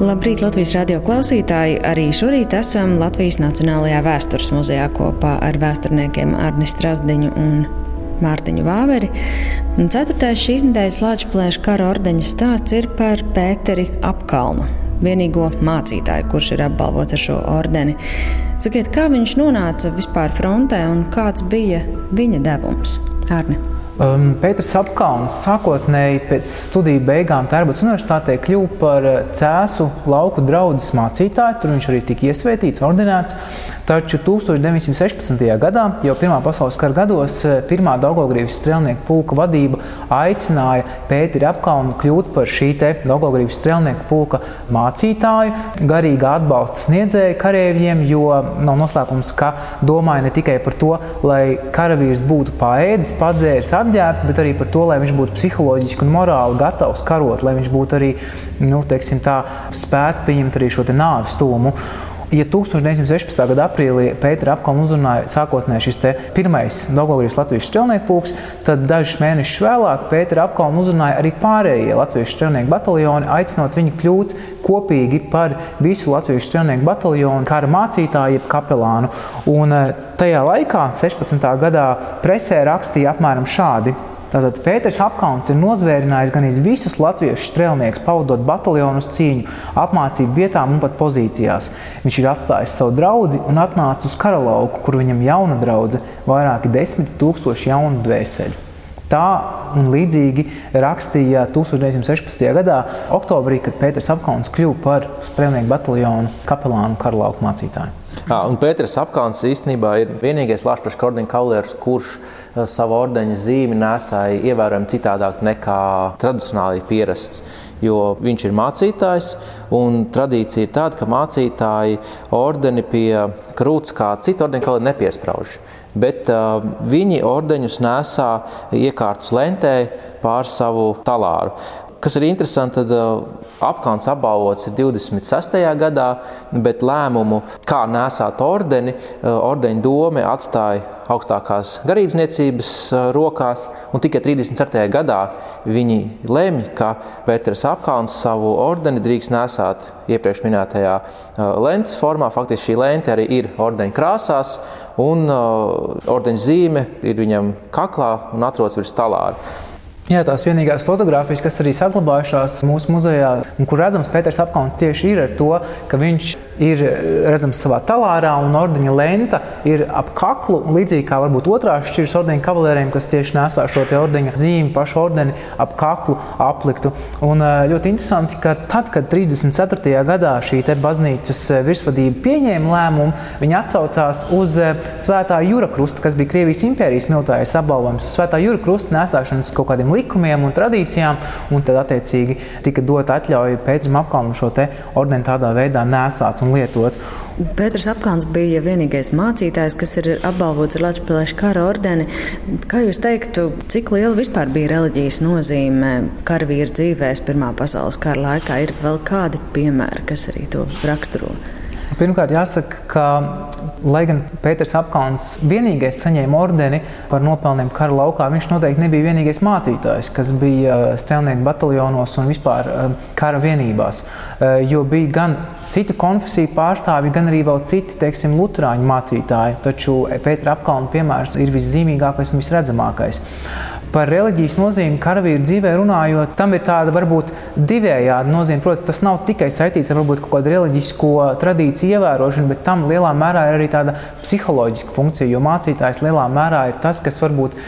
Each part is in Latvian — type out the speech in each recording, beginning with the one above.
Labrīt, Latvijas radio klausītāji! Arī šorīt esam Latvijas Nacionālajā vēstures muzejā kopā ar vēsturniekiem Arni Strasdiņu un Mārtiņu Vāveri. Un ceturtais šīs nedēļas Latvijas kara ordeņa stāsts ir par Pēteri Apkalnu, vienīgo mācītāju, kurš ir apbalvots ar šo ordeni. Sakiet, kā viņš nonāca vispār frontē un kāds bija viņa devums? Arni. Um, Pēters Apkalns sākotnēji pēc studiju beigām Tērbatas universitātē kļuva par uh, cēsu lauku draugu mācītāju. Tur viņš arī tika iesvētīts, ordinēts. Taču 1916. gadā, jau Pirmā pasaules kara gados, uh, pirmā Daugogrības strēlnieku pulka vadība aicināja Pēteri Apkalnu kļūt par šī Daugogrības strēlnieku pulka mācītāju, garīgā atbalsta sniedzēju karavīriem, jo nav noslēpums, ka domāja ne tikai par to, lai karavīrs būtu paēdis, padzēris, apģērbts, bet arī par to, lai viņš būtu psiholoģiski un morāli gatavs karot, lai viņš būtu arī nu, teiksim, tā, spētu pieņemt arī šo nāves tūmu. Ja 1916. gada aprīlī Pētera apkalnu uzrunāja sākotnēji šis pirmais Dogogrijas latviešu strelnieku pulks, tad dažus mēnešus vēlāk Pētera apkalnu uzrunāja arī pārējie latviešu strelnieku bataljoni, aicinot viņu kļūt kopīgi par visu latviešu strelnieku bataljonu, kara mācītāju, jeb kapelānu. Un eh, tajā laikā, 16. gadā, presē rakstīja apmēram šādi. Tātad Pēters Apkalns ir nozvērinājis gan visus latviešu strēlniekus, pavadot bataljonu uz cīņu, apmācību vietām un pat pozīcijās. Viņš ir atstājis savu draugu un atnācis uz karalauku, kur viņam jauna draudzene, vairāki desmit tūkstoši jaunu dvēseli. Tā un līdzīgi rakstīja 1916. gadā, oktobrī, kad Pēters Apkalns kļuva par strēlnieku bataljonu kapelānu karalauku mācītāju. Jā, un Pēters Apkalns īstenībā ir vienīgais Latvijas kordeņa kavalieris, kurš savu ordeņa zīmi nesāja ievērojami citādāk nekā tradicionāli pierasts. Jo viņš ir mācītājs, un tradīcija ir tāda, ka mācītāji ordeni pie krūts kā citu ordeņu kalni nepiesprauž. Bet uh, viņi ordeņus nesā iekārtus lentē pār savu talāru. Kas ir interesanti, tad uh, apkauns apbalvots ir 26. gadā, bet lēmumu, kā nesāt ordeni, uh, ordeņa doma atstāja augstākās garīdzniecības uh, rokās. Tikai 37. gadā viņi lemj, ka Pēters apkauns savu ordeni drīkst nesāt iepriekš minētajā lentes formā. Faktiski šī lente arī ir ordeņa krāsās, un ordeņa zīme ir viņam kaklā un atrodas virs talāra. Jā, tās vienīgās fotogrāfijas, kas arī saglabājušās mūsu muzejā, un kur redzams, Pēters apkalns tieši ir ar to, ka viņš ir redzams savā talārā un ordeņa lenta ir ap kaklu. Līdzīgi kā varbūt otrā šķiras ordeņa kavalēriem, kas tieši nesā šo ordeņa zīmi, pašu ordeni ap kaklu apliktu. Un ļoti interesanti, ka tad, kad 34. gadā šī baznīcas virsvadība pieņēma lēmumu, viņi atsaucās uz Svētā Jūra krusta, kas bija Krievijas impērijas militārais apbalvojums, uz Svētā Jūra krusta nesāšanas kaut kādiem likumiem un tradīcijām, un tad attiecīgi tika dota atļauja Pēterim apkalnam šo ordeni tādā veidā nesāt un lietot. Pēters Apkāns bija vienīgais mācītājs, kas ir apbalvots ar Latvijas kara ordeni. Kā jūs teiktu, cik liela vispār bija reliģijas nozīme karavīra dzīvēs Pirmā pasaules kara laikā? Ir vēl kādi piemēri, kas arī to raksturo? Pirmkārt, jāsaka, ka, lai gan Pēters Apkalns vienīgais saņēma ordeni par nopelniem kara laukā, viņš noteikti nebija vienīgais mācītājs, kas bija uh, strēlnieku bataljonos un vispār uh, kara vienībās. Uh, jo bija gan citu konfesiju pārstāvji, gan arī vēl citi, teiksim, luterāņu mācītāji. Taču Pētera Apkalna piemērs ir viszīmīgākais un visredzamākais. Par reliģijas nozīmi karavīru dzīvē runājot, tam ir tāda varbūt divējāda nozīme. Protams, tas nav tikai saistīts ar varbūt kaut kādu reliģisko tradīciju ievērošanu, bet tam lielā mērā ir arī tāda psiholoģiska funkcija, jo mācītājs lielā mērā ir tas, kas varbūt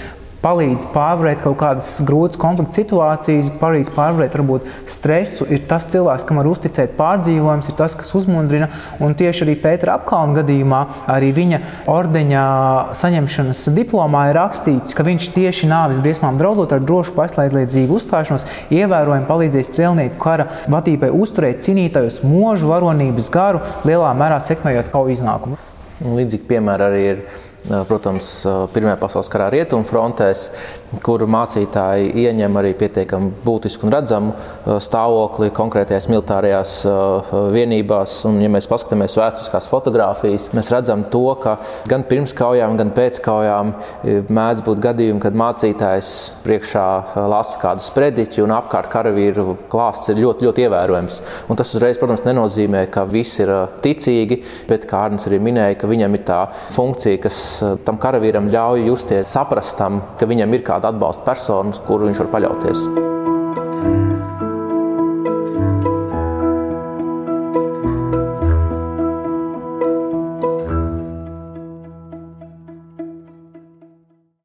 palīdz pārvarēt kaut kādas grūtas konflikta situācijas, palīdz pārvarēt varbūt stresu. Ir tas cilvēks, kam var uzticēt pārdzīvojums, ir tas, kas uzmundrina. Un tieši arī Pētera apkalna gadījumā, arī viņa ordeņa saņemšanas diplomā ir rakstīts, ka viņš tieši nāves briesmām draudot ar drošu pašlaidliedzīgu uzstāšanos, ievērojami palīdzēja strēlnieku kara vadībai uzturēt cīnītājus mūžu varonības garu, lielā mērā sekmējot kauju iznākumu. Līdzīgi piemēri arī ir protams, Pirmajā pasaules karā rietumfrontēs, kur mācītāji ieņem arī pietiekami būtisku un redzamu stāvokli konkrētajās militārajās vienībās. Un, ja mēs paskatāmies vēsturiskās fotogrāfijas, mēs redzam to, ka gan pirms kaujām, gan pēc kaujām mēdz būt gadījumi, kad mācītājs priekšā lasa kādu sprediķi un apkārt karavīru klāsts ir ļoti, ļoti ievērojams. Un tas uzreiz, protams, nenozīmē, ka visi ir ticīgi, bet, kā Arnēs arī minēja, ka viņam ir tā funkcija, kas tam karavīram ļauj justies saprastam, ka viņam ir kāda atbalsta persona, uz kuru viņš var paļauties.